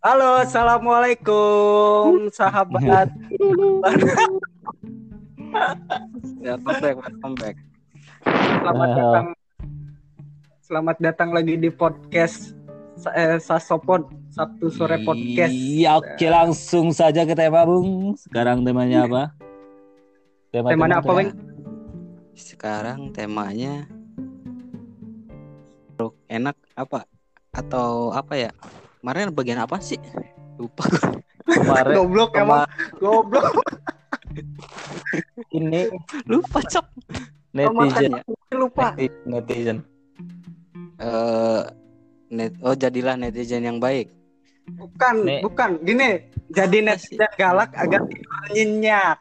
Halo, assalamualaikum sahabat. Welcome back, welcome back. Selamat datang. Selamat datang lagi di podcast eh, Sasopod Sabtu sore podcast. Iya, oke langsung saja ke tema, Bung. Sekarang temanya apa? Tema Temanya apa, Weng? Sekarang temanya enak apa? Atau apa ya? Kemarin bagian apa sih? Lupa gue. Kemarin Goblok emang, goblok. ini Lupa, Cok. netizen ya. Lupa. Neti- Netizen. Eh net oh jadilah netizen yang baik. Bukan, Nek. bukan. Gini, jadi netizen galak agar tidur nyenyak.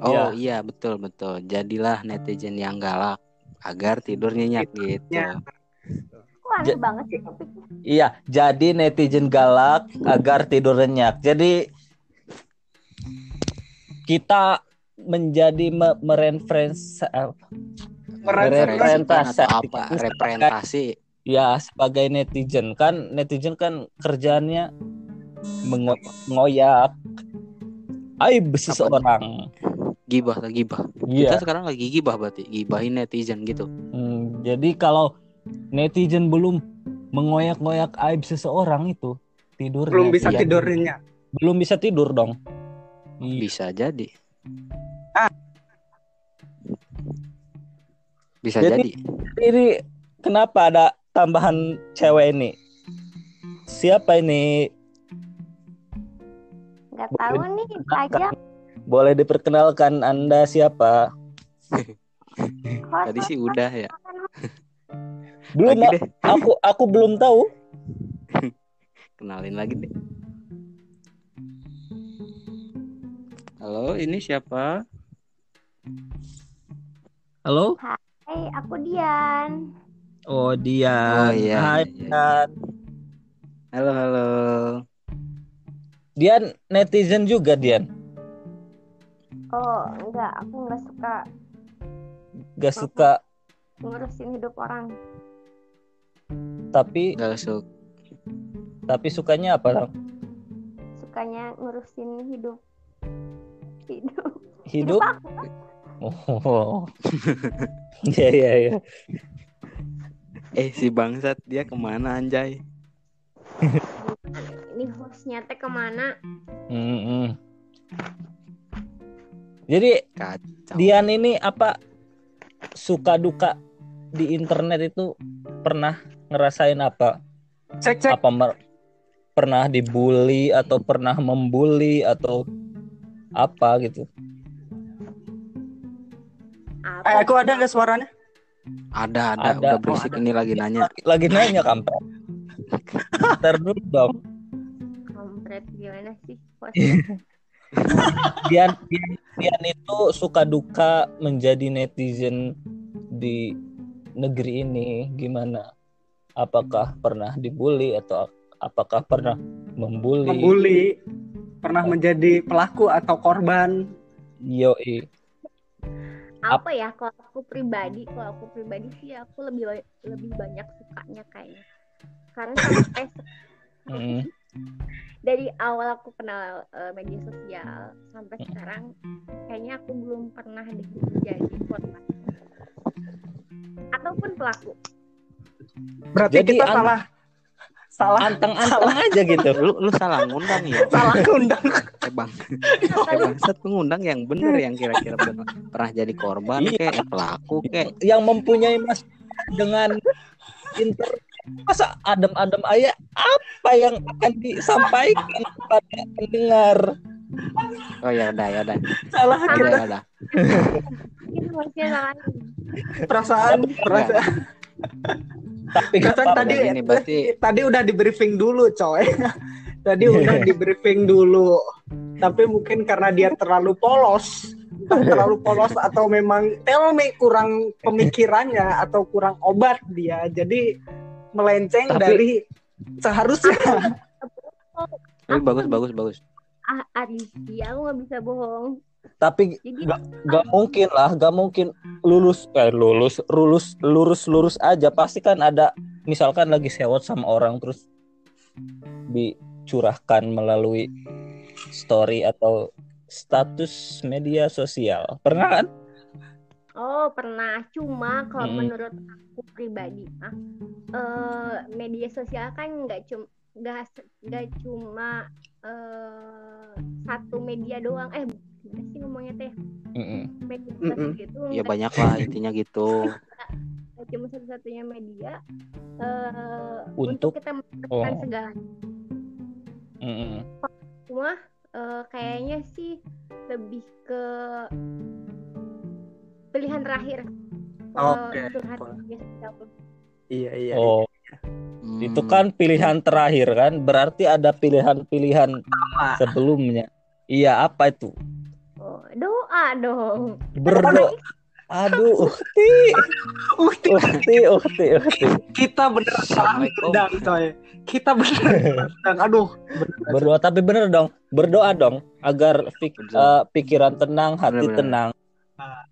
Oh iya, betul betul. Jadilah netizen yang galak agar tidur nyenyak gitu. Ya. Kok aneh Ja- banget sih topiknya? Iya, jadi netizen galak agar tidur nyenyak. Jadi kita menjadi me- mereferensi eh, atau apa? Representasi. ya sebagai netizen kan netizen kan kerjaannya mengo- mengoyak aib seseorang. Gibah, gibah. Iya. Kita sekarang lagi gibah berarti, gibahin netizen gitu. Hmm, jadi kalau netizen belum mengoyak-ngoyak aib seseorang itu tidurnya Belum bisa iya. tidur nyenyak. belum bisa tidur dong. Iya. Bisa jadi. Ah. Bisa Jadi- jadi. Ini kenapa ada tambahan cewek ini? Siapa ini? Nggak tahu nih, aja Boleh diperkenalkan Anda siapa? Tadi sih udah ya. Belum Lagi deh, aku aku belum tahu. kenalin lagi deh. Halo, ini siapa? Halo? Hey, aku Dian. Oh, dia. Oh, iya, Hai, iya, iya. Dian. Halo, halo. Dian netizen juga, Dian. Oh, enggak, aku nggak suka Gak suka ngurusin hidup orang. tapi Gak suka. tapi sukanya apa, Lang? Sukanya ngurusin hidup. Hidup. Hidup? aku. Oh. Iya, iya, iya. Eh, si bangsat dia ke mana anjay? Ini hostnya teh ke mana? Mm-mm. Jadi Kacau. Dian ini apa suka duka di internet itu pernah ngerasain apa? Cek cek. Apa mer- pernah dibully atau pernah membuli atau apa gitu? Apa? Eh, aku ada nggak suaranya? Ada, ada, Ada. udah Oh, berisik ada. ini lagi nanya. Lagi, lagi nanya kampret. Ntar dulu dong. Kampret gimana sih? Dian, Dian, Dian itu suka duka menjadi netizen di negeri ini gimana? Apakah pernah dibully atau apakah pernah membuli? Membuli. Pernah menjadi pelaku atau korban. Yoi. apa ya kalau aku pribadi kalau aku pribadi sih aku lebih lebih banyak sukanya kayaknya karena sampai Mm. dari awal aku kenal eh, media sosial sampai sekarang kayaknya aku belum pernah deh jadi korban ataupun pelaku Berarti Jadi kita an- salah salah Anteng-anteng aja gitu. Lu lu salah ngundang ya. salah undang. Eh bang, eh bangsat lu ngundang yang bener yang kira-kira bener. pernah jadi korban Iya. kayak pelaku kayak Yang mempunyai mas dengan internet masa adem-adem ayah apa yang akan disampaikan kepada pendengar oh ya udah ya udah Salah kita ya udah harusnya salah perasaan perasaan. tapi Perasaan apa-apa. tadi ini berarti tadi udah di briefing dulu, coy. tadi udah di briefing dulu. Tapi mungkin karena dia terlalu polos, terlalu polos atau memang tell me kurang pemikirannya atau kurang obat dia. Jadi melenceng Tapi- dari seharusnya. Tapi bagus bagus bagus ah Arifi aku nggak bisa bohong tapi Nggak. gak mungkin lah gak mungkin lulus eh lulus lurus lurus lurus aja pasti kan ada misalkan lagi sewot sama orang terus di curahkan melalui story atau status media sosial. Pernah kan? Oh pernah, cuma kalau Mm-mm. menurut aku pribadi, ah, eh, media sosial kan nggak cuma nggak nggak cuma eh, satu media doang. Eh, gimana sih ngomongnya teh? Mm-mm. Media Mm-mm. sosial itu Ya banyak lah intinya gitu. cuma satu-satunya media eh, Untuk- untuk kita mendapatkan oh. segala. Mm-mm. Cuma eh, kayaknya sih lebih ke pilihan terakhir. Oke. curhat media sosial. Iya iya. Oh, Hmm, itu kan pilihan terakhir kan? Berarti ada pilihan-pilihan sebelumnya. Iya, apa itu? Oh, doa dong. Berdoa. Aduh, ukti, Ukti, ukti, ukti, ukti. kita bener salah sedang coy. Kita bener sedang. Aduh. bener. Berdoa tapi bener dong. Berdoa dong agar fik- eh, pikiran tenang, hati Bener-bener. tenang.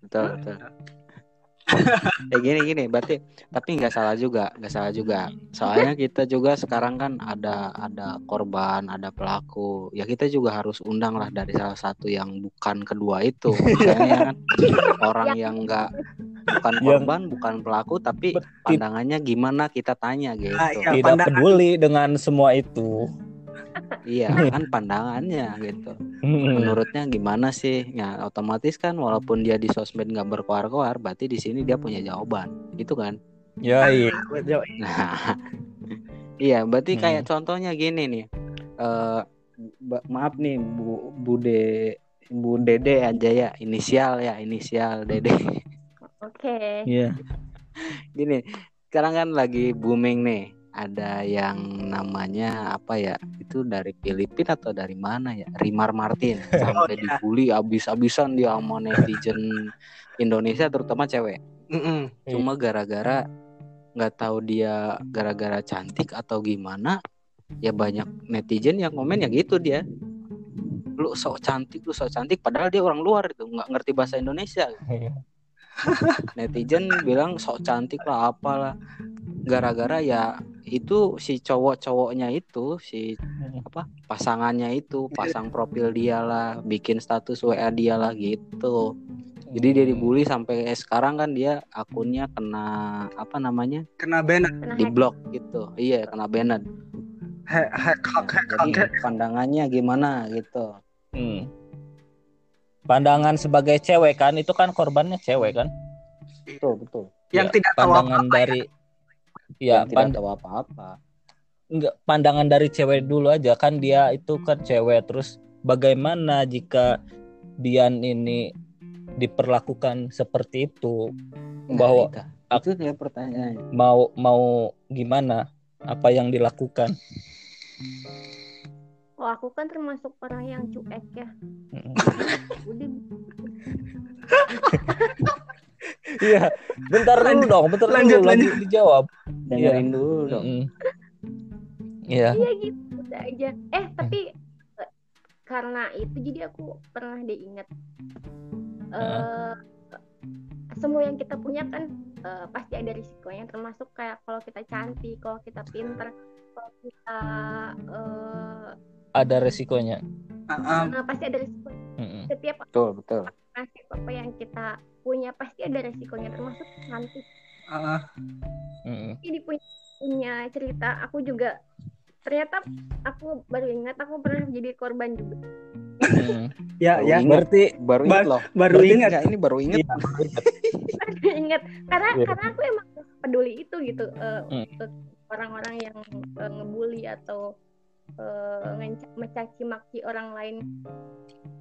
betul betul. Ya gini gini, berarti tapi nggak salah juga, nggak salah juga. Soalnya kita juga sekarang kan ada ada korban, ada pelaku. Ya kita juga harus undang lah dari salah satu yang bukan kedua itu. Misalnya kan orang yang nggak bukan Yang- korban, bukan pelaku, tapi pandangannya gimana kita tanya gitu. Ah, iya. Tidak pandangan. peduli dengan semua itu. Iya kan pandangannya gitu. Hmm. menurutnya gimana sih ya otomatis kan walaupun dia di sosmed nggak berkoar-koar berarti di sini dia punya jawaban gitu kan Ya, iya. nah iya berarti Hmm. kayak contohnya gini nih eh ba- maaf nih bu bude bu dede aja ya inisial ya inisial dede Oke. Iya. gini sekarang kan lagi booming nih ada yang namanya apa ya itu dari Filipina atau dari mana ya Rimar Martin sampai iya. dibully abis-abisan dia sama netizen Indonesia terutama cewek Mm-mm. cuma gara-gara nggak tahu dia gara-gara cantik atau gimana ya banyak netizen yang komen ya gitu dia lu sok cantik lu sok cantik padahal dia orang luar itu nggak ngerti bahasa Indonesia Iya. Netizen bilang sok cantik lah apalah. Gara-gara ya itu si cowok-cowoknya itu si apa pasangannya itu pasang profil dia lah bikin status WA dia lah gitu. Jadi dia dibully sampai sekarang kan dia akunnya kena apa namanya? Kena banned. Di blok gitu. Iya kena banned Hack hack hack hack. pandangannya gimana gitu. Hmm. Pandangan sebagai cewek kan itu kan korbannya cewek kan? betul betul. Yang Ya, tidak tahu pandangan apa-apa dari ya. yang tidak pand- tahu apa-apa. Enggak pandangan dari cewek dulu aja kan dia itu kan cewek. Terus bagaimana jika Dian ini diperlakukan seperti itu? Nah, Bahwa- itu, itu dia pertanyaannya. mau mau gimana? Apa yang dilakukan Oh, aku kan termasuk orang yang cuek ya. Udah iya bentar dulu Lanjut, dong bentar lanjut, dulu lagi lanjut. dijawab. Dengerin dulu dong. Iya. Iya gitu aja. Eh, tapi karena itu jadi aku pernah deh ingat eh semua yang kita punya kan eh, pasti ada risikonya termasuk kayak kalau kita cantik, kalau kita pinter, kalau kita eh, ada resikonya ah. eh, pasti ada risiko. Mm-mm. Setiap betul betul nasib apa yang kita punya pasti ada resikonya termasuk cantik. Jadi punya punya cerita aku juga ternyata aku baru ingat aku pernah jadi korban juga. Mm-mm. Ya Baru ya. ingat. berarti baru ingat loh Baru Berarti ingat. Enggak, ini baru ingat Iya. ingat karena Iya. karena aku emang peduli itu gitu eh, Hmm. untuk orang-orang yang eh, ngebully atau eh, ngenca- mencaci maki orang lain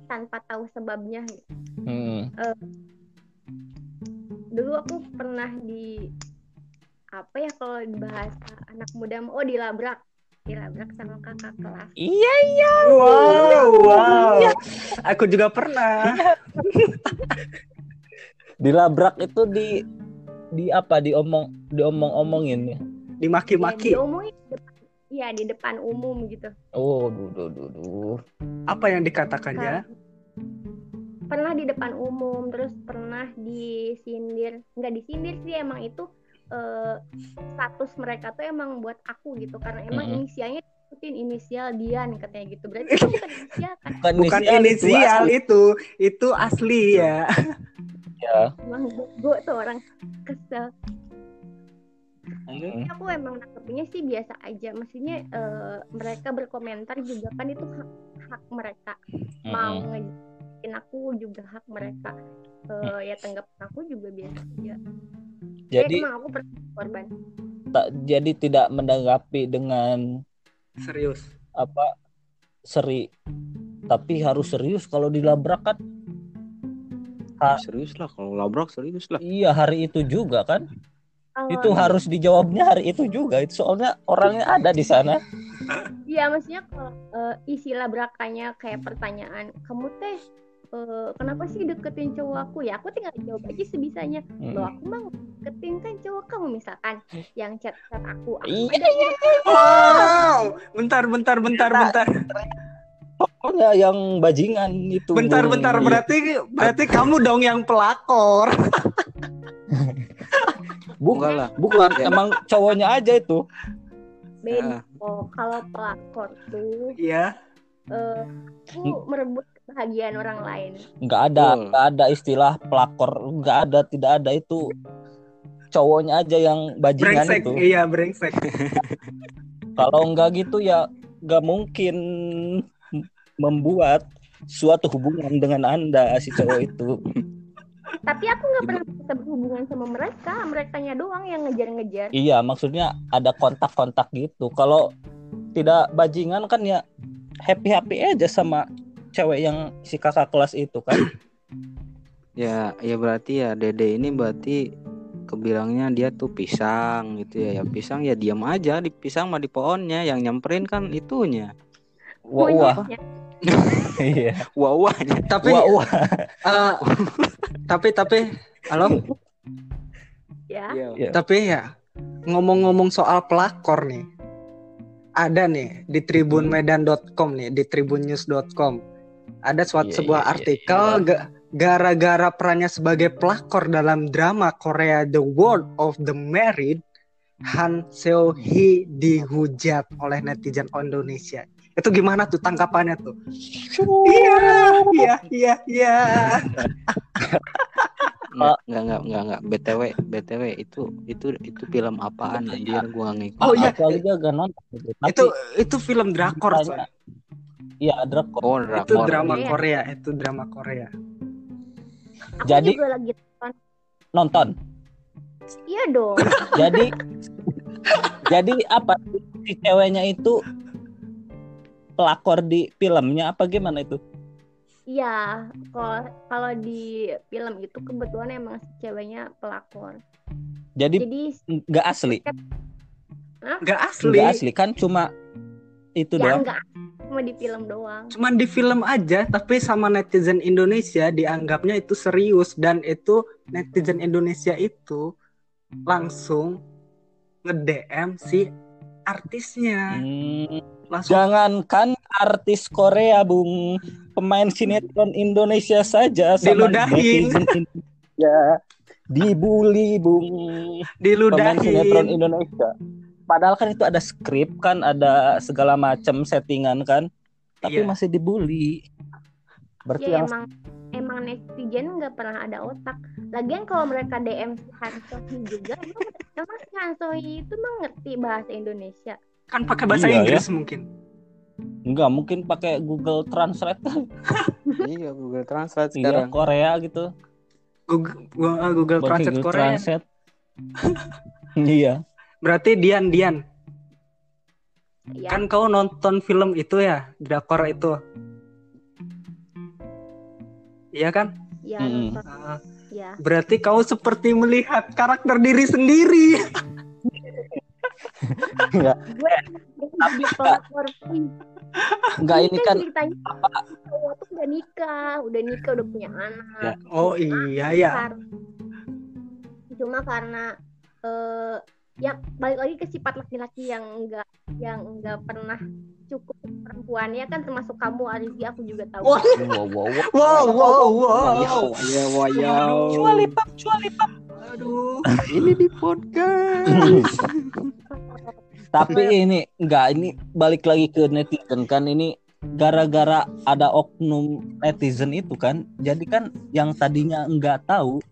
tanpa tahu sebabnya gitu. Mm. dulu aku pernah di apa ya kalau di bahasa anak muda oh dilabrak dilabrak sama kakak kelas iya Wow, wow. Aku juga pernah. dilabrak itu di di apa diomong diomong-omongin ya ya, Dimaki-maki. diomongin di depan, ya di depan umum gitu oh duh duh duh duh Apa yang dikatakannya? pernah di depan umum terus pernah disindir nggak disindir sih emang itu eh, status mereka tuh emang buat aku gitu karena emang Mm-mm. inisialnya sebutin inisial Dian katanya gitu berarti itu bukan inisial kan Bukan itu inisial asli. itu, itu asli ya. ya. emang gue tuh orang kesel Hmm. Tapi aku emang nangkepnya sih biasa aja maksudnya eh, mereka berkomentar juga kan itu hak, hak mereka mau Mm-mm. ngejelekin aku juga hak mereka Eh, ya tanggapan aku juga biasa aja Jadi eh, emang aku pernah korban. tak jadi tidak menanggapi dengan Serius. apa seri tapi harus serius kalau dilabrak kan. Ha- Serius lah kalau labrak serius lah. iya hari itu juga kan. Kalau- itu harus dijawabnya hari itu juga itu soalnya orangnya ada di sana. Iya maksudnya kalau eh, isi labrakannya kayak pertanyaan kamu teh eh, kenapa sih deketin cowok aku ya aku tinggal jawab aja sebisanya Mm. lo aku mah deketin kan cowok kamu misalkan yang chat chat aku aku Iya. yang Wow, bentar, bentar, bentar, bentar, pokoknya yang bajingan itu bentar, Bung. bentar. Iya. Berarti, berarti kamu dong yang pelakor. bukan lah. bukan Ya. emang cowoknya aja itu beda oh kalau pelakor tuh Iya. eh aku merebut kebahagiaan orang lain. Nggak ada Betul. nggak ada istilah pelakor nggak ada tidak ada itu. Cowoknya aja yang bajingan Brengsek, itu. Iya brengsek. kalau nggak gitu ya nggak mungkin membuat suatu hubungan dengan anda si cowok itu. Tapi aku nggak pernah bisa berhubungan sama mereka merekanya doang yang ngejar-ngejar. Iya maksudnya ada kontak-kontak gitu. Kalau tidak bajingan kan ya happy happy aja sama cewek yang si kakak kelas itu kan Ya, ya berarti ya Dede ini berarti kebilangnya dia tuh pisang gitu ya. Ya pisang ya diam aja di pisang mah di pohonnya yang nyamperin kan itunya. wah wah Monyetnya. iya Wah. Tapi, wah wah eh, tapi, tapi, halo. ya Iya. Tapi ya ngomong-ngomong soal pelakor nih, ada nih di tribunmedan.com nih, di tribunnews.com. Ada suatu Iya, sebuah iya, iya, artikel ga- gara-gara perannya sebagai pelakor dalam drama Korea The World of the Married, Han Seo Hee dihujat oleh netizen Indonesia. Itu gimana tuh tangkapannya tuh? Iya, iya, iya, iya. Enggak, enggak, enggak, enggak, enggak. BTW, BTW itu itu itu film apaan anjir gua nggak ngikut. Oh, iya. aku aja gak nonton Itu itu film drakor, Tanya. Iya drakor Oh, Itu drakor. drama Iya. Korea, itu drama Korea. aku Jadi- juga lagi nonton nonton iya dong jadi jadi apa si ceweknya itu pelakor di filmnya apa gimana itu Iya, kalau kalau di film itu kebetulan emang si ceweknya pelakor. jadi Jadi nggak asli Nggak asli. nggak asli kan cuma itu ya doang enggak cuma di film doang. Cuman di film aja, tapi sama netizen Indonesia dianggapnya itu serius dan itu netizen Indonesia itu langsung nge-DM si artisnya. Hmm, Langsung jangankan artis Korea bung pemain sinetron Indonesia saja sama Diludahin. Indonesia dibully bung pemain sinetron diludahin. Indonesia. Padahal kan itu ada skrip kan, ada segala macam settingan kan, tapi Iya. masih dibully. Berarti Ya yang emang emang netizen nggak pernah ada otak. Lagian kalau mereka DM si Han Sohee juga, emang, emang si Han Sohee itu mengerti bahasa Indonesia. Kan pakai bahasa Iya, Inggris mungkin. enggak mungkin pakai Google Translate Iya, Google Translate iya sekarang. Korea gitu. Google, Google Pakai Translate Google Korea. Translate. iya. Berarti Dian Dian, Ya, kan kau nonton film itu ya, drakor itu. Iya kan? ya, nonton, Ah, ya. berarti kau seperti melihat karakter diri sendiri. Gue pun. Enggak ini kan ceritanya cowok tuh udah nikah, udah nikah, udah punya anak. Ya. Oh iya ya. Cuma karena eh ya balik lagi ke sifat laki-laki yang enggak yang enggak pernah cukup perempuan ya kan termasuk kamu Arizi aku juga tahu Wah. wow wow wow. Wow wow wow. Ya, wayau. Cuali pap, cuali pap. Aduh. Ini di podcast. Tapi ini enggak ini balik lagi ke netizen kan ini gara-gara ada oknum netizen itu kan. Jadi kan yang tadinya enggak tahu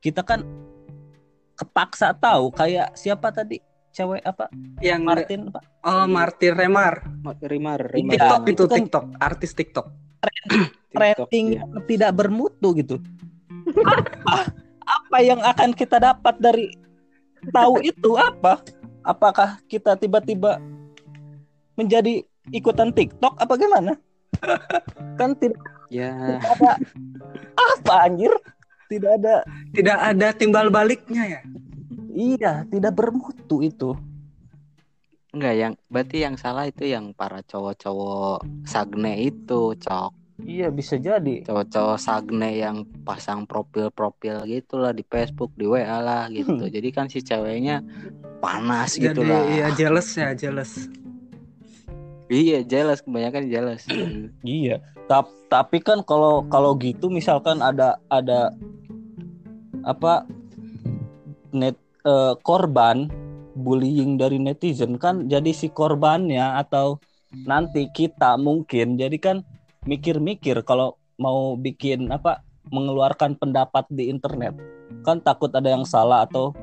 kita kan kepaksa tahu kayak siapa tadi cewek apa Yang Martin apa Oh, Martin Remar. Rimar, Di Rimar. TikTok itu itu kan- TikTok, artis TikTok. TikTok, rating iya. yang tidak bermutu gitu. apa, apa yang akan kita dapat dari tahu itu apa? Apakah kita tiba-tiba menjadi ikutan TikTok apa gimana? kan tidak Ya, ada apa anjir? Tidak ada Tidak ada timbal baliknya ya. iya, tidak bermutu itu. enggak yang berarti yang salah itu yang para cowok-cowok sagne itu, cok. Iya, bisa jadi. Cowok-cowok sagne yang pasang profil-profil gitu lah di Facebook, di WA lah gitu. Jadi kan si ceweknya panas gitu Jadi lah. ya jealous ya, jealous. Iya, jelas kebanyakan jelas. Iya. Tap- tapi kan kalau kalau gitu misalkan ada ada apa net eh, korban bullying dari netizen. Kan jadi si korbannya atau nanti kita mungkin jadi kan mikir-mikir kalau mau bikin apa mengeluarkan pendapat di internet. Kan takut ada yang salah atau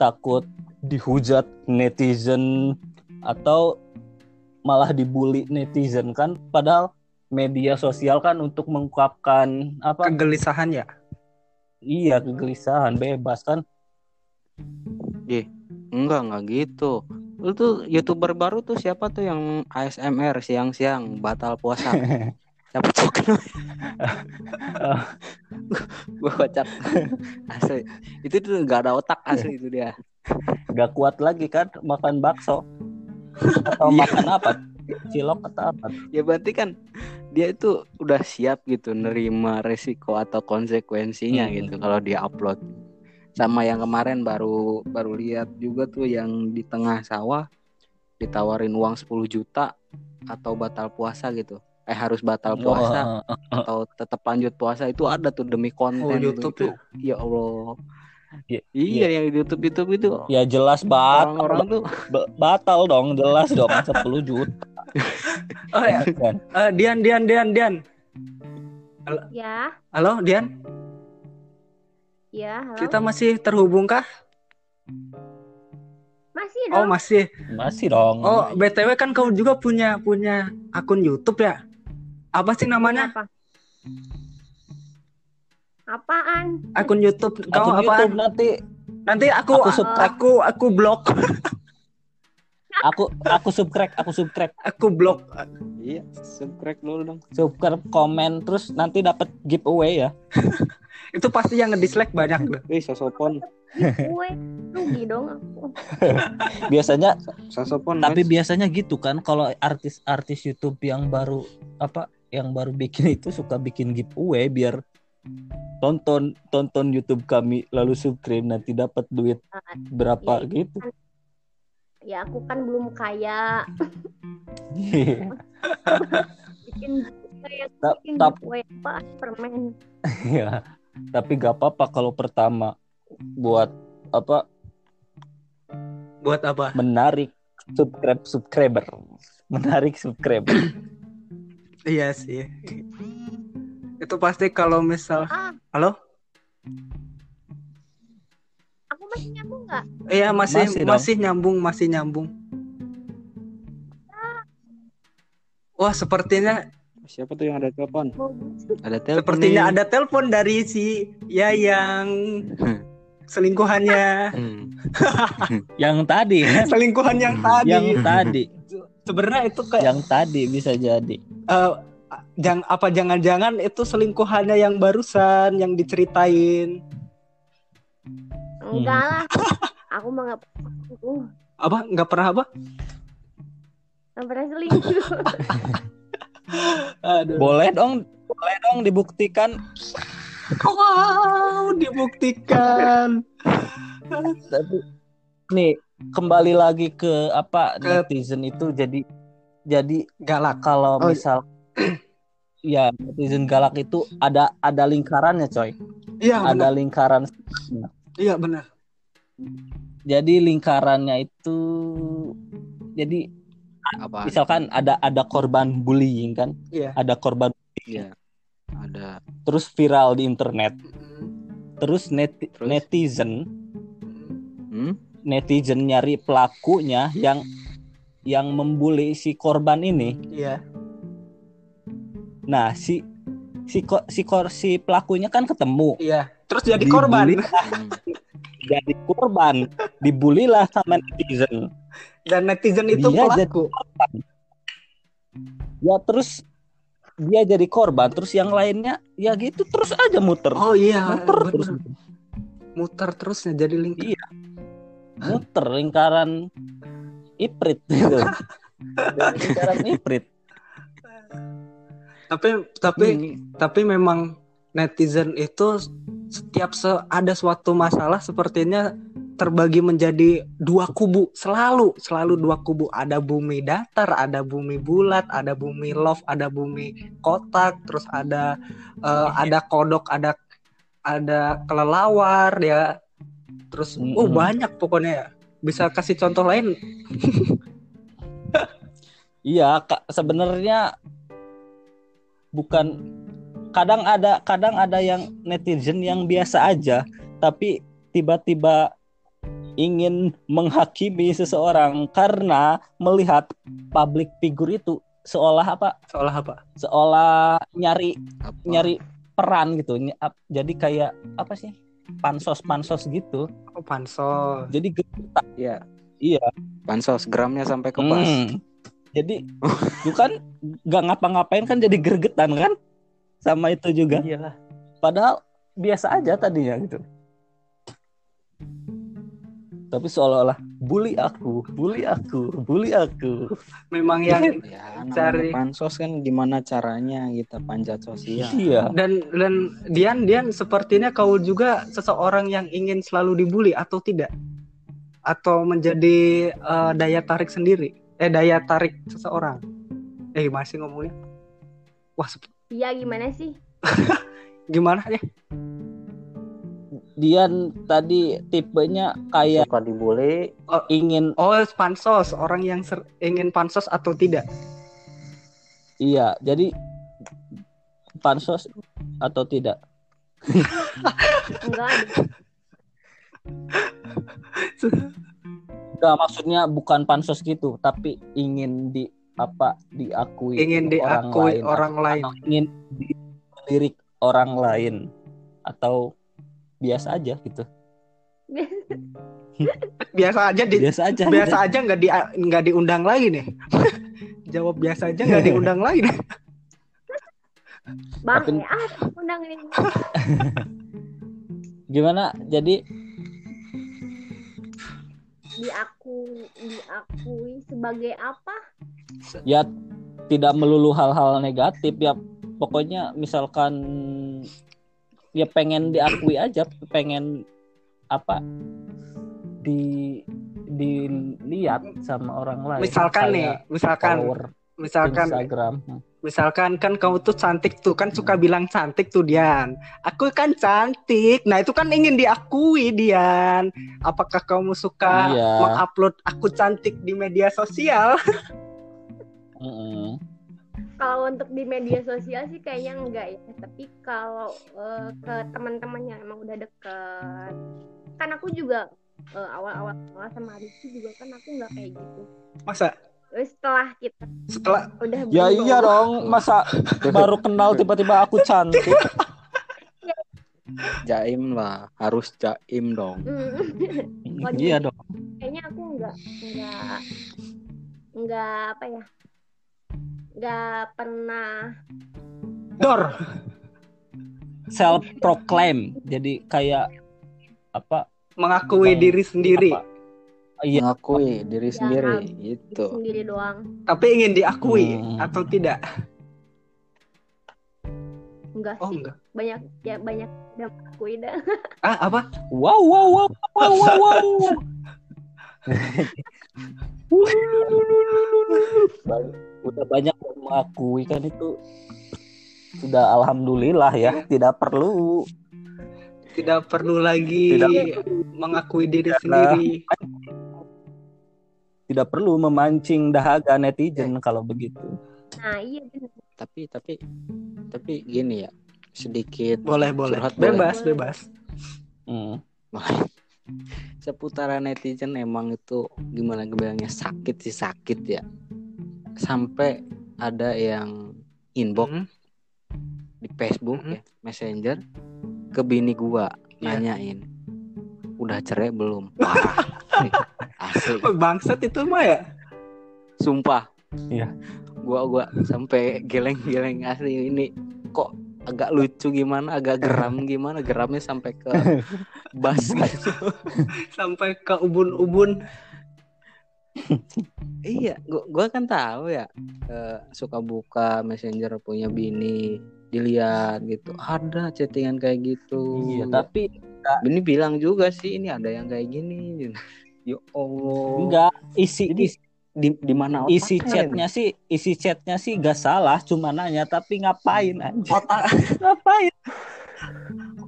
takut dihujat netizen atau malah dibully netizen kan. Padahal media sosial kan untuk mengungkapkan apa Kegelisahan ya. Iya kegelisahan bebas kan Enggak, enggak gitu. Lu tuh YouTuber baru tuh siapa tuh yang ASMR siang-siang batal puasa? Siapa tuh Gua kocak. Asli. Itu tuh nggak ada otak asli itu dia. gak kuat lagi kan makan bakso atau Iya. makan apa cilok atau apa Ya berarti kan dia itu udah siap gitu nerima resiko atau konsekuensinya Hmm. gitu kalau dia upload. Sama yang kemarin baru baru lihat juga tuh yang di tengah sawah ditawarin uang 10 juta atau batal puasa gitu. Eh harus batal puasa Oh, atau tetap lanjut puasa itu ada tuh demi konten Oh. YouTube Itu, ya Allah. Iya, Iya yang di YouTube YouTube itu ya jelas batal orang-orang tuh Ba- batal dong jelas dong 10 juta Oh ya, kan Eh, Dian, Dian, Dian, Dian. Ya, Halo, Dian. ya, halo. Kita masih terhubung kah? Masih Oh, dong. masih. masih dong Oh, BTW kan kau juga punya punya akun YouTube ya? Apa sih namanya? Apa? Apaan? Akun YouTube kau Akun apa? YouTube nanti Nanti aku Aku aku, aku blok. aku aku subscribe aku subscribe Aku blok. iya subscribe dulu dong. subscribe komen terus nanti dapat giveaway ya Itu pasti yang nge-dislike banyak loh. Wih sosopon Gue rugi dong aku. biasanya sosopon. tapi biasanya gitu kan kalau artis-artis YouTube yang baru apa yang baru bikin itu suka bikin giveaway biar tonton tonton YouTube kami lalu subscribe nanti dapat duit berapa Iya. gitu Ya aku kan belum kaya. Bikin kayak Ta- bikin apa permen. ya tapi gak apa-apa kalau pertama buat apa Buat apa? menarik subscribe subscriber menarik subscriber Iya sih. Itu pasti kalau misal Ah, Halo? Masih nyambung nggak? Iya masih Masih masih, nyambung, masih nyambung. Wah, sepertinya Siapa tuh yang ada telepon? Ada telepon. sepertinya nih. ada telepon dari si Yayang selingkuhannya. Hmm. yang tadi Selingkuhan yang tadi. yang tadi Sebenarnya itu kayak yang tadi bisa jadi eh, jang apa jangan-jangan itu selingkuhannya yang barusan yang diceritain. Enggak lah. Aku mah nggak pernah Apa nggak pernah apa? nggak pernah selingkuh. Aduh. boleh dong boleh dong dibuktikan Wow, dibuktikan. tapi nih kembali lagi ke apa Ke- netizen itu jadi jadi Galak. kalau Oh, misal ya netizen galak itu ada ada lingkarannya coy Iya ada benar. lingkaran Iya benar. jadi lingkarannya itu jadi Apa? misalkan ada ada korban bullying kan Iya. ada korban Iya. Ada. terus viral di internet terus net- Terus? netizen Hmm? netizen nyari pelakunya yang yang membuli si korban ini Iya. nah si si ko- si kor- si pelakunya kan ketemu Iya. Terus jadi Dibully. korban. Hmm. jadi korban dibulilah sama netizen Dan netizen itu Dia pelaku. ya terus dia jadi korban terus yang lainnya ya gitu terus aja muter Oh iya, muter terus bener. muter terusnya jadi link. Iya. muter lingkaran iprit gitu lingkaran iprit Tapi tapi Hmm. tapi memang netizen itu setiap se- ada suatu masalah sepertinya terbagi menjadi dua kubu selalu selalu dua kubu. Ada bumi datar ada bumi bulat ada bumi love ada bumi kotak terus ada eh, ada kodok ada ada kelelawar ya. Terus Mm-mm. oh banyak pokoknya ya. Bisa kasih contoh lain? Iya, sebenarnya bukan kadang ada kadang ada yang netizen yang biasa aja, tapi tiba-tiba ingin menghakimi seseorang karena melihat public figure itu seolah apa? seolah apa Seolah nyari Apa? nyari peran gitu. Jadi kayak apa sih? Pansos-pansos gitu. oh pansos Jadi gergetan. Iya. Iya. Pansos gramnya sampai ke pas. Hmm. Jadi itu kan nggak ngapa-ngapain kan jadi gergetan kan sama itu juga. iyalah Padahal biasa aja tadinya gitu. Tapi seolah-olah bully aku, bully aku, bully aku. memang yang Ya, Cari- pansos kan gimana caranya kita panjat sosial. Iya. dan dan Dian Dian sepertinya kau juga seseorang yang ingin selalu dibully atau tidak atau menjadi eh, daya tarik sendiri eh daya tarik seseorang. Eh masih ngomongnya? Wah sep- Iya gimana sih? gimana ya? Dian tadi tipenya kayak Suka dibully, ingin oh pansos. Orang yang ser- ingin pansos atau tidak? Iya, jadi pansos atau tidak? Enggak. ada. Enggak, maksudnya bukan pansos gitu, tapi ingin di apa diakui ingin diakui orang lain, atau ingin dilirik orang lain atau biasa aja gitu. biasa aja di Biasa aja. biasa aja nggak di nggak diundang lagi nih jawab biasa aja nggak diundang lagi nih. Bang, Tapi- ya, ah, undang ini. Gimana? Jadi Diaku, diakui sebagai apa? ya tidak melulu hal-hal negatif ya. Pokoknya misalkan ya pengen diakui aja pengen apa di dilihat sama orang lain. Misalkan nih misalkan. follower misalkan Instagram Misalkan kan kamu tuh cantik tuh kan suka bilang cantik tuh Dian. Aku kan cantik. Nah itu kan ingin diakui Dian. Apakah kamu suka Iya. mengupload aku cantik di media sosial? Mm-mm. Kalau untuk di media sosial sih kayaknya enggak ya. Tapi kalau eh, ke teman-teman yang emang udah deket, kan aku juga eh, awal-awal kenal sama Rizky juga kan aku nggak kayak gitu. Masa setelah kita setelah udah ya berubah- iya dong masa baru kenal tiba-tiba aku cantik. Jaim lah, harus jaim dong. Waduh. iya dong. kayaknya aku nggak nggak nggak apa ya? Nggak pernah. Dor. Self proclaim jadi kayak apa? Mengakui Bang, diri sendiri, apa, iya Mengakui diri Ya, sendiri, diri itu. sendiri doang tapi ingin diakui Hmm. atau tidak? enggak Oh sih enggak. banyak ya banyak udah mengakui dah Ah apa? wow wow wow wow wow, wow. udah banyak yang mengakui kan itu sudah alhamdulillah ya tidak perlu Tidak perlu lagi Tidak. mengakui diri Tidak. sendiri. Tidak perlu memancing dahaga netizen kalau begitu. Nah iya bener. Tapi tapi tapi gini ya sedikit Boleh, boleh. Curhat boleh. Bebas, bebas. Hmm. seputaran netizen emang itu gimana gue bilangnya sakit sih sakit ya sampai ada yang inbox Hmm. di Facebook Mhm. ya Messenger ke bini gua Iya. nanyain udah cerai belum parah asli Bangsat itu mah ya. sumpah. Iya. gua gua sampai geleng-geleng asli ini. Kok agak lucu gimana agak geram gimana? Geramnya sampai ke bas gitu. Sampai ke ubun-ubun. iya gua, gua kan tahu ya eh, suka buka messenger punya bini dilihat gitu. Ada chattingan kayak gitu. Iya, tapi bini bilang juga sih ini ada yang kayak gini ya Allah. Enggak isi Jadi, isi, di di mana isi otaknya chatnya sih isi chatnya sih gak salah cuma nanya tapi ngapain aja Otak. Ngapain?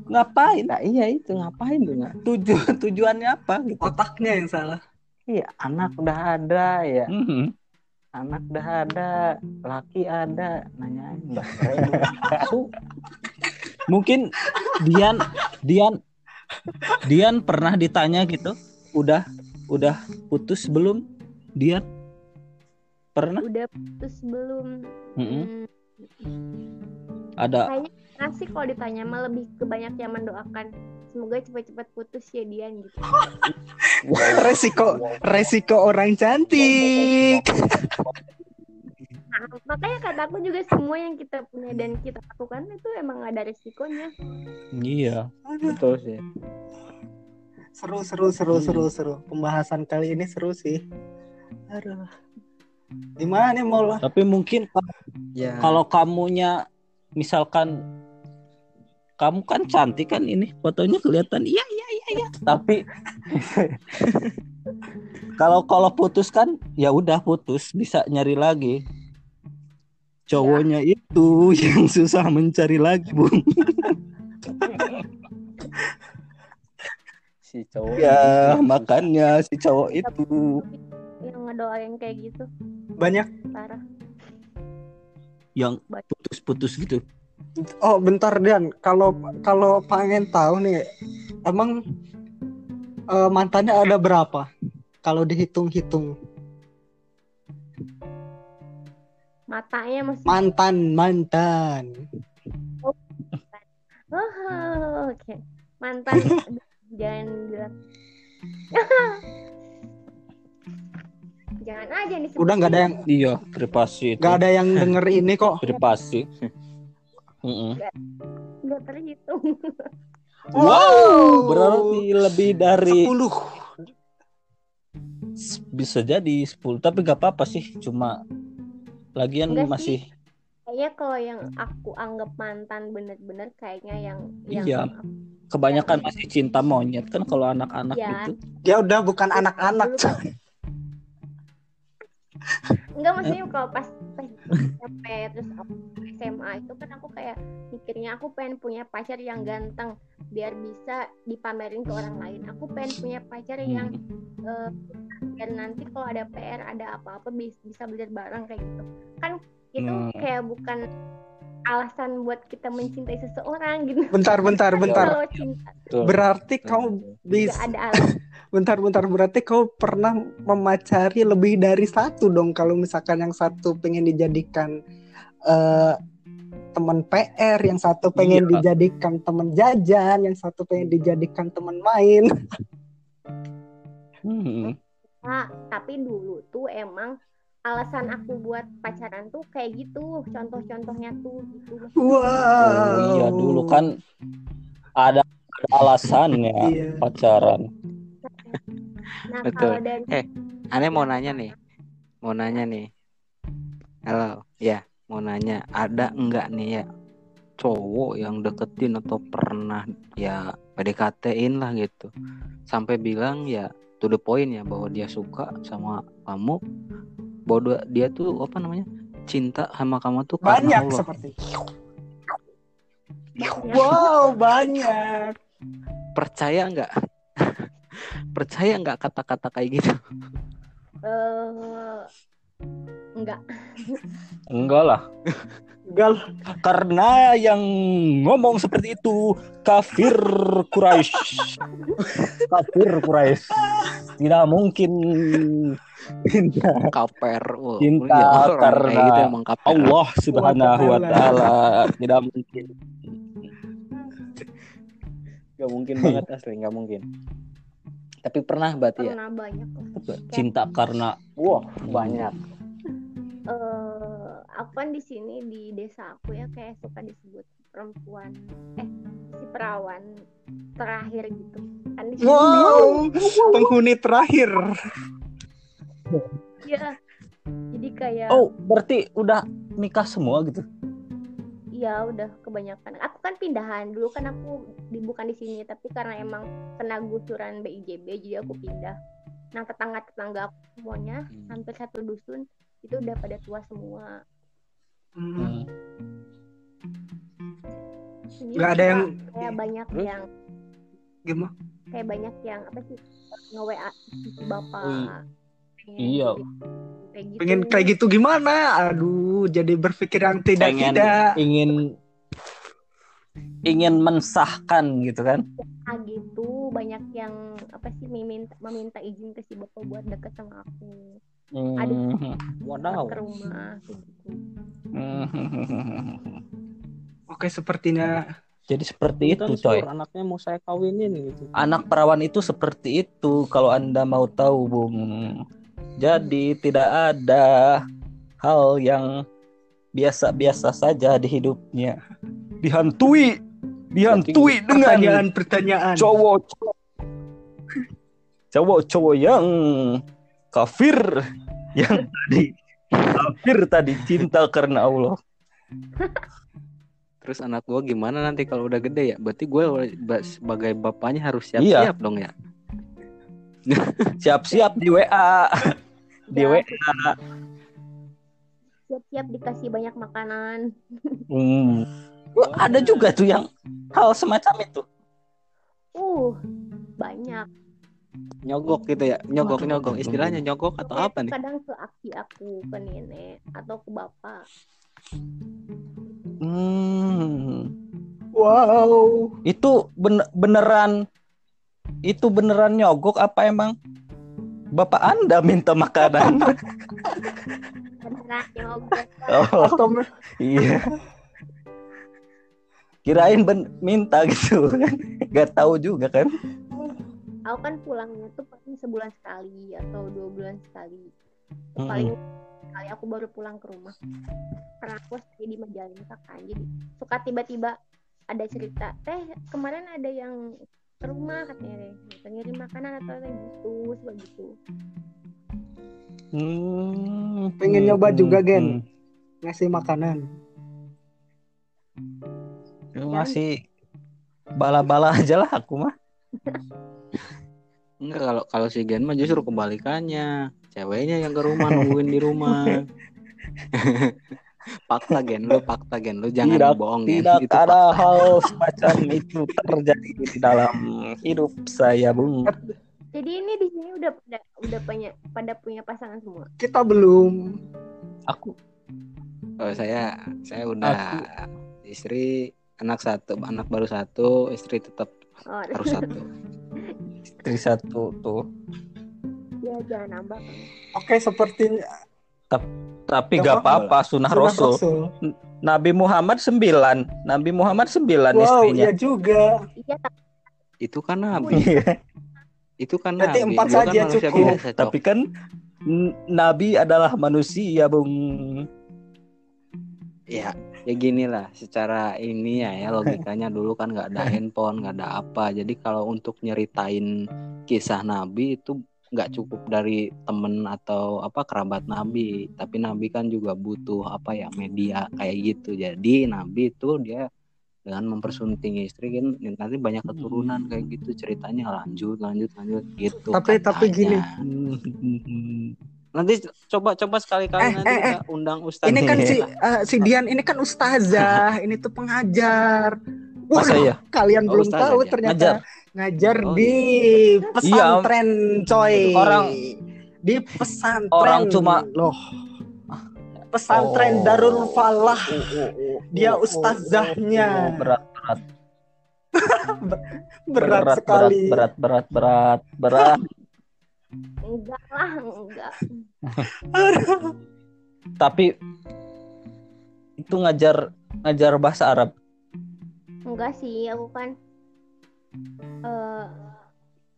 Ngapain? Nah, iya itu ngapain tuh tujuan tujuannya apa gitu? Otaknya yang salah. Iya anak udah ada ya. Mhm. anak udah ada laki ada nanyain. Mungkin Dian Dian Dian pernah ditanya gitu udah udah putus belum Dian pernah Udah putus belum? Mhm. Hmm, ada Kayaknya sih kalau ditanya mah lebih ke banyak yang mendoakan semoga cepat-cepat putus ya Dian gitu. Resiko resiko orang cantik. Nah, makanya kataku juga semua yang kita punya dan kita lakukan itu emang ada resikonya. iya betul sih. Seru seru seru seru seru. Pembahasan kali ini seru sih. Aduh. Gimana nih mau lah? tapi mungkin Ya. kalau kamunya misalkan kamu kan cantik kan ini fotonya kelihatan iya iya iya iya tapi kalau kalau putus kan ya udah putus bisa nyari lagi cowoknya itu yang susah mencari lagi bung si cowok ya makanya si cowok itu Yang ngedoain kayak gitu Banyak. parah. yang putus-putus gitu Oh bentar Dian. Kalau kalau pengen tahu nih, emang eh, mantannya ada berapa? Kalau dihitung-hitung Matanya masih mantan mantan. Oh, oke. Mantan Aduh, jangan bilang. jangan aja nih. Udah nggak ada yang iya privasi itu nggak ada yang denger ini kok. privasi. Nggak terhitung. Wow. berarti lebih dari 10 bisa jadi 10 tapi gak apa-apa sih cuma lagian Enggak masih Kayaknya kalau yang aku anggap mantan bener-bener kayaknya yang yang Iya. kebanyakan masih cinta monyet kan kalau anak-anak Iya. gitu Dia udah bukan anak-anak. Dulu kan- Enggak maksudnya kalau pas pas SMP terus aku SMA itu kan aku kayak mikirnya aku pengen punya pacar yang ganteng biar bisa dipamerin ke orang lain. Aku pengen punya pacar yang Hmm. eh, biar nanti kalau ada PR ada apa-apa bis- bisa belajar bareng kayak gitu. Kan itu Hmm. kayak bukan alasan buat kita mencintai seseorang gitu. Bentar bentar bentar. Kalau cinta. Berarti betul. nggak bisa ada alasan. bentar bentar berarti kau pernah memacari lebih dari satu dong kalau misalkan yang satu pengen dijadikan eh, teman PR, yang satu pengen Iya. dijadikan teman jajan, yang satu pengen dijadikan teman main. Hmm. Pak, tapi dulu tuh emang alasan aku buat pacaran tuh kayak gitu contoh-contohnya tuh gitu Wow. Oh iya dulu kan ada, ada alasannya Iya. pacaran. nah Betul. kalau dari Eh. Aneh mau nanya nih. Mau nanya nih. Halo, ya, mau nanya ada enggak nih ya cowok yang deketin atau pernah ya PDKT-in lah gitu. Sampai bilang ya to the point ya bahwa dia suka sama kamu. Bahwa dia- dia tuh apa namanya? cinta sama kamu tuh Banyak Allah. seperti. Wow, banyak. percaya nggak percaya nggak kata-kata kayak gitu eh enggak. Enggak lah. Gal, Karena yang ngomong seperti itu kafir Quraisy. kafir Quraisy. Tidak mungkin. Cinta kaper. Wah, Cinta iya, orang karena kayak gitu emang kaper. Allah Subhanahu wa taala. Tidak mungkin. nggak mungkin banget asli nggak mungkin. Tapi pernah berarti ya? Pernah banyak. Cinta karena wah banyak eh aku kan di sini di desa aku ya kayak suka disebut perempuan eh si perawan terakhir gitu kan di sini wow, penghuni terakhir. ya jadi kayak Oh, berarti udah nikah semua gitu. ya udah kebanyakan aku kan pindahan dulu kan aku di, bukan di sini tapi karena emang kena gusuran BIJB jadi aku pindah nah tetangga tetangga aku semuanya Hmm. hampir satu dusun itu udah pada tua semua Hmm. Hmm. Nggak ada yang- kayak banyak Terus? yang Gimana? kayak banyak yang apa sih nge WA si bapak pengen Iya. gitu. kayak gitu Pengen kayak gitu gimana? Aduh, jadi berpikir yang tidak Pengen tidak. ingin ingin mensahkan gitu kan. ah gitu banyak yang apa sih meminta meminta izin ke si bapak buat deket sama aku Hmm. wadaw ke rumah Oke, sepertinya Jadi seperti itu, coy. Sur, anaknya mau saya kawinin gitu Anak perawan itu seperti itu kalau Anda mau tahu, Bung. Jadi tidak ada hal yang biasa-biasa saja di hidupnya. Dihantui, dihantui dengan pertanyaan-pertanyaan. cowok cowok-cowok yang kafir yang tadi kafir tadi cinta karena Allah. terus anak gua gimana nanti kalau udah gede ya berarti gue sebagai bapaknya harus Iya. siap-siap dong ya Siap-siap di WA. Di Ya. WA. siap-siap dikasih banyak makanan Hmm. Wah, Ada juga tuh yang hal semacam itu. uh banyak nyogok gitu ya nyogok nyogok istilahnya nyogok atau apa nih kadang ke aki aku ke nenek atau ke bapak Hmm. Wow. Itu ben- beneran itu beneran nyogok apa emang Bapak Anda minta makanan? beneran nyogok oh, Atau iya. Kirain ben minta gitu kan. Gak tahu juga kan. Aku kan pulangnya tuh paling sebulan sekali atau dua bulan sekali Mm-mm. paling kali aku baru pulang ke rumah karena aku stay di Majalengka kan jadi suka tiba-tiba ada cerita teh kemarin ada yang ke rumah katanya deh gitu, ngirim makanan atau kayak gitu suka gitu Hmm. Pengen nyoba juga, Gen? Hmm. ngasih makanan. Lu Masih bala-bala aja lah aku mah. enggak kalau kalau si Gen mah justru kebalikannya. Ceweknya yang ke rumah nungguin di rumah. Fakta Gen lu fakta Gen. Lu jangan Tidak- bohong Gen. Tidak Itu ada hal semacam itu terjadi di dalam hidup saya, Bung. jadi ini di sini udah pada udah punya pada punya pasangan semua? Kita belum. Aku. Oh, saya saya udah istri anak satu anak baru satu istri tetap oh harus satu istri satu tuh. ya jangan nambah kan Oke, sepertinya Tapi Gak gak apa-apa sunnah sunnah Rasul. Nabi Muhammad sembilan. Nabi Muhammad sembilan Wow, istrinya. iya juga. iya itu kan nabi Iya. itu kan Berarti nabi empat Lu kan saja manusia cukup. biasa, Cok. Tapi kan Nabi adalah manusia, Bung. ya ya gini lah secara ini ya ya logikanya dulu kan nggak ada handphone nggak ada apa. Jadi kalau untuk nyeritain kisah nabi itu nggak cukup dari temen atau apa kerabat nabi. Tapi nabi kan juga butuh apa ya media kayak gitu. Jadi nabi itu dia dengan mempersunting istri kan nanti banyak keturunan kayak gitu ceritanya. Lanjut lanjut lanjut gitu Tapi- tapi gini. nanti coba coba sekali-kali Eh, nanti eh, eh. undang ustaz Ini kan Iya. si eh, si Dian ini kan ustazah, ini tuh pengajar. Masa ya? Kalian Oh, belum ustazah tahu dia. ternyata Ngajar. ngajar Oh, di pesantren coy. Orang- di pesantren. Orang cuma- loh. Pesantren Oh. Darul Falah. Dia Oh, oh, ustazahnya. oh, oh, berat Berat, sekali. berat berat berat berat enggak lah enggak tapi itu ngajar ngajar bahasa Arab enggak sih aku kan eh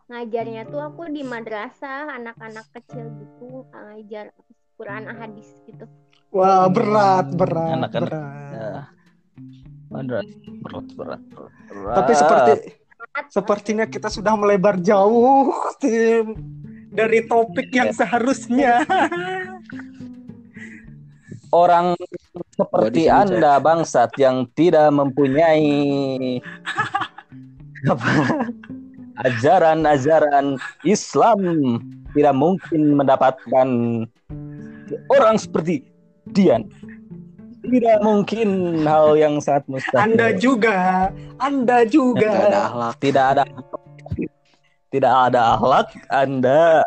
ngajarnya tuh aku di madrasah anak-anak kecil gitu ngajar Quran hadis gitu Wah, berat, berat, Anak-anak. berat. ya. berat berat berat berat, berat. Tapi seperti sepertinya kita sudah melebar jauh tim dari topik yang seharusnya. orang seperti sini, anda bangsat yang tidak mempunyai apa, ajaran-ajaran Islam tidak mungkin mendapatkan orang seperti Dian tidak mungkin hal yang sangat mustahil Anda juga, Anda ada juga. akhlak. tidak ada tidak ada akhlak Anda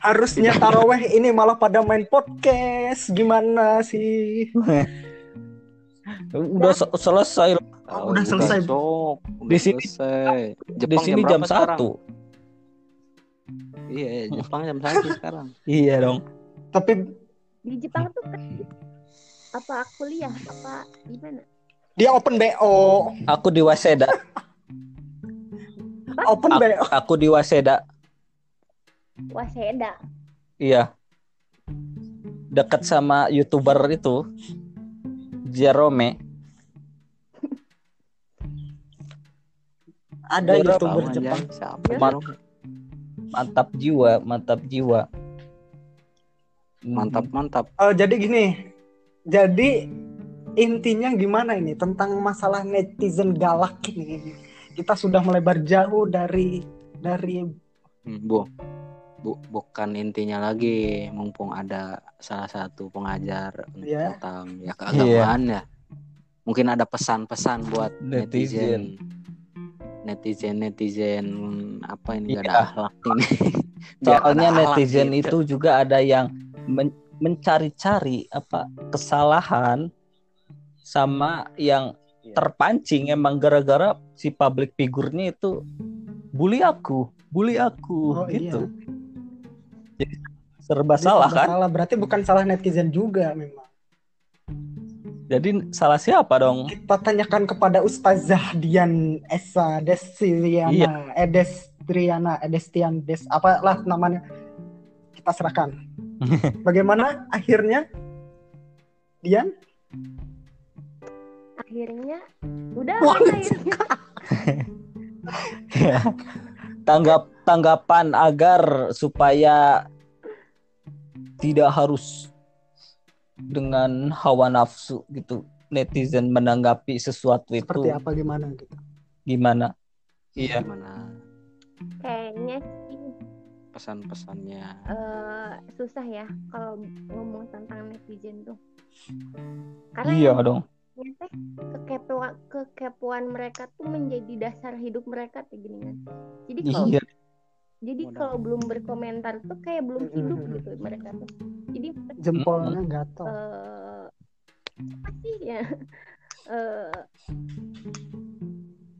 Harusnya taraweh ini malah pada main podcast. Gimana sih? udah se- selesai Oh, udah selesai. Cok. Udah Di sini- selesai. di Jepang sini jam satu Iya, Jepang jam satu sekarang. iya dong Tapi di Jepang tuh kan apa kuliah apa gimana dia open BO, aku di Waseda open Aku- BO. aku di Waseda waseda Iya. Dekat sama YouTuber itu. Jerome. Ada Dia youtuber Jepang. Siapa. Bro? Mantap jiwa, mantap jiwa. Mantap, mantap. Oh, jadi gini, jadi intinya gimana ini tentang masalah netizen galak ini? Kita sudah melebar jauh dari dari Hmm, Bu. Bu, bukan intinya lagi mumpung ada salah satu pengajar Iya. tentang ya keagamaan ya. Mungkin ada pesan-pesan buat Netizen. netizen. Netizen netizen apa ini gak ada Iya. akhlak ini. Soalnya netizen gitu. itu juga ada yang men- mencari-cari apa kesalahan sama yang Iya. terpancing emang gara-gara si public figurnya itu bully aku, bully aku Oh, gitu. Jadi serba Jadi salah serba kan? Salah berarti bukan salah netizen juga memang. Jadi salah siapa dong? Kita tanyakan kepada Ustazah Dian Esa Desiana, Iya. Edestriana, Edestian Des apalah namanya. Kita serahkan. Bagaimana akhirnya? Dian? Akhirnya udah Wah, akhirnya Tanggap tanggapan agar supaya tidak harus dengan hawa nafsu gitu netizen menanggapi sesuatu itu Seperti apa gimana gitu? gimana? Iya. Gimana kayaknya sih pesan-pesannya? eh, susah ya kalau ngomong tentang netizen tuh karena Iya dong. Teh kekepoan kekepoan mereka tuh menjadi dasar hidup mereka kayak gini kan jadi kalau Iya. jadi kalau belum berkomentar tuh kayak belum hidup gitu mereka tuh jadi Jempolnya gatel. eh apa sih ya eh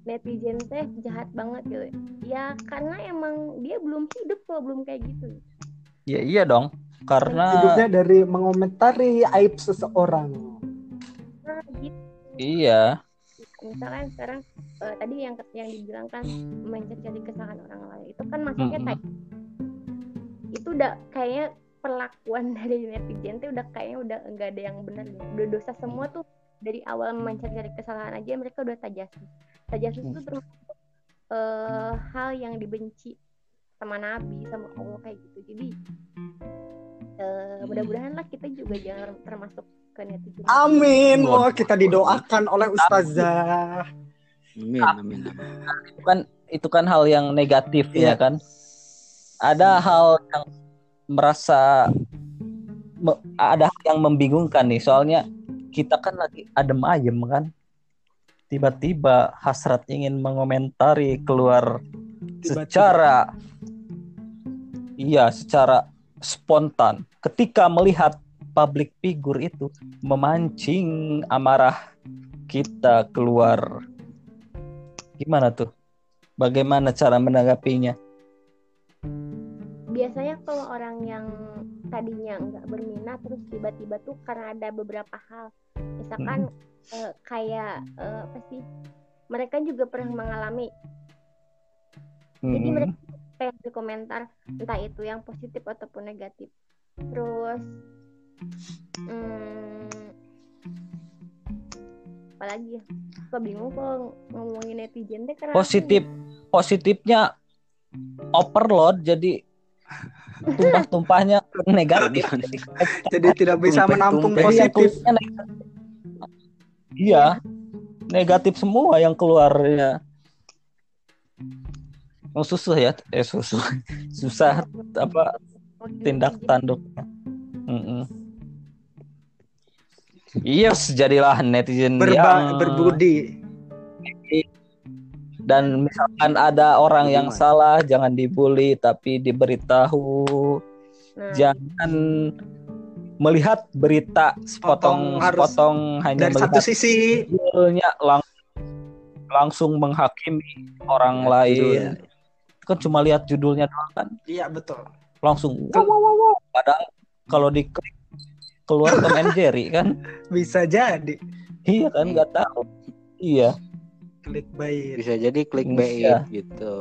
netizen teh jahat banget gitu ya karena emang dia belum hidup kalau belum kayak gitu Ya iya dong. Karena Hidupnya dari mengomentari aib seseorang. Gitu. Iya. misalkan sekarang eh, tadi yang yang dibilang kan mencari kesalahan orang lain itu kan maksudnya Mm-mm. kayak itu udah kayaknya perlakuan dari netizen tuh udah kayaknya udah enggak ada yang benar udah dosa semua tuh dari awal mencari kesalahan aja mereka udah tajasus tajasus itu termasuk eh, hal yang dibenci sama nabi sama allah kayak gitu. Jadi eh, mudah-mudahan lah kita juga jangan termasuk netizen Amin. Oh, kita didoakan oleh Ustazah. Amin, amin, amin. Itu kan itu kan hal yang negatif Iya. ya kan. Ada hal yang merasa me- ada hal yang membingungkan nih soalnya kita kan lagi adem ayem kan tiba-tiba hasrat ingin mengomentari keluar Tiba-tiba. secara iya secara spontan ketika melihat public figure itu memancing amarah kita keluar. Gimana tuh? Bagaimana cara menanggapinya? Biasanya kalau orang yang tadinya nggak berminat terus tiba-tiba tuh karena ada beberapa hal. Misalkan eh, kayak eh, apa sih? Mereka juga pernah mengalami. Jadi Mm-mm. mereka kayak berkomentar entah itu yang positif ataupun negatif. Terus hmm, apalagi ya Suka bingung kalau ngomongin netizen deh karena aku- positif positifnya overload jadi tumpah-tumpahnya negatif Jadi tidak bisa Tumpah- menampung tumpah. Jadi yang positif. keluarnya negatif. iya negatif semua yang keluarnya oh susah ya eh susah susah apa ngomongin tindak netizen. tanduknya Mm-mm. Yes, jadilah netizen Berba- yang berbudi. dan misalkan ada orang yang Gimana? salah jangan dibully tapi diberitahu Nah, jangan melihat berita sepotong Sepotong hanya Dari melihat satu sisi judulnya lang- langsung menghakimi orang lain kan cuma lihat judulnya doang kan Iya betul. langsung wow, wow, wow. padahal kalau diklik keluar Tom and Jerry kan Bisa jadi iya kan nggak tahu iya clickbait. bisa jadi clickbait Iya. gitu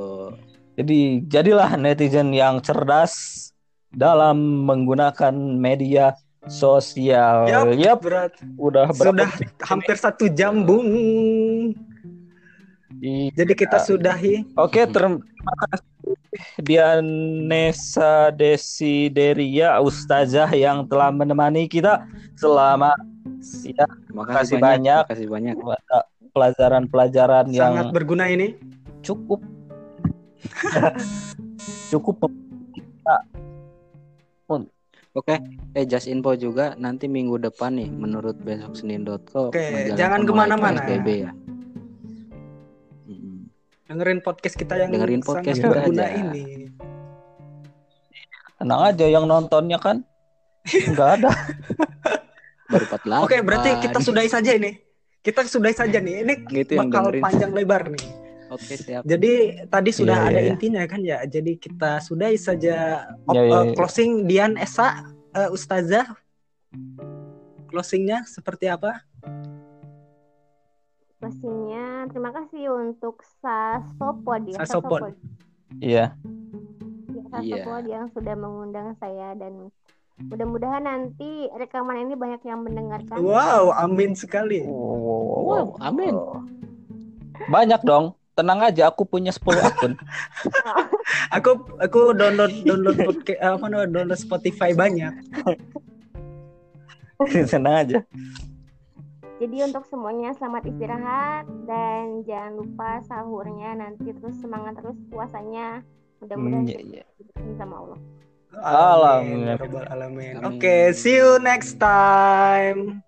jadi jadilah netizen yang cerdas dalam menggunakan media sosial Yap, Yap, berat. udah berapa Sudah hampir satu jam, Bung. Iya. Jadi kita sudahi. Oke, terima kasih Dianesa Desideria Ustazah yang telah menemani kita selama ya, makasih Makasih banyak banyak. makasih banyak pelajaran-pelajaran yang Sangat berguna ini. cukup cukup oke eh just info juga nanti minggu depan nih menurut besok senin.co Oke, menjalankan jangan ke mana-mana. Ya. Dengerin podcast kita yang Dengerin podcast sangat kita berguna aja. ini. tenang aja yang nontonnya kan nggak ada baru 48 Oke, berarti kita sudahi saja ini. Kita sudahi saja nih. Ini Gitu bakal dengerin. panjang lebar nih. oke siap Jadi tadi sudah Iya, ada iya. intinya kan ya. Jadi kita sudahi saja op- iya, eh, iya. closing Dian Esa eh, Ustazah. Closingnya seperti apa? Pastinya. Terima kasih untuk Sasopod ya Sasopod. iya. Ya, Iya. Sasopod yang sudah mengundang saya dan mudah-mudahan nanti rekaman ini banyak yang mendengarkan. Wow, amin sekali. wow amin. Banyak dong. Tenang aja aku punya 10 akun. Aku aku download download podca- apa namanya download Spotify banyak. tenang aja Jadi untuk semuanya selamat istirahat dan jangan lupa sahurnya nanti terus semangat terus puasanya. Mudah-mudahan iya, iya. diberikan sama Allah. Amin. Alamin. ya Rabbal alamin. Amin. Oke, see you next time.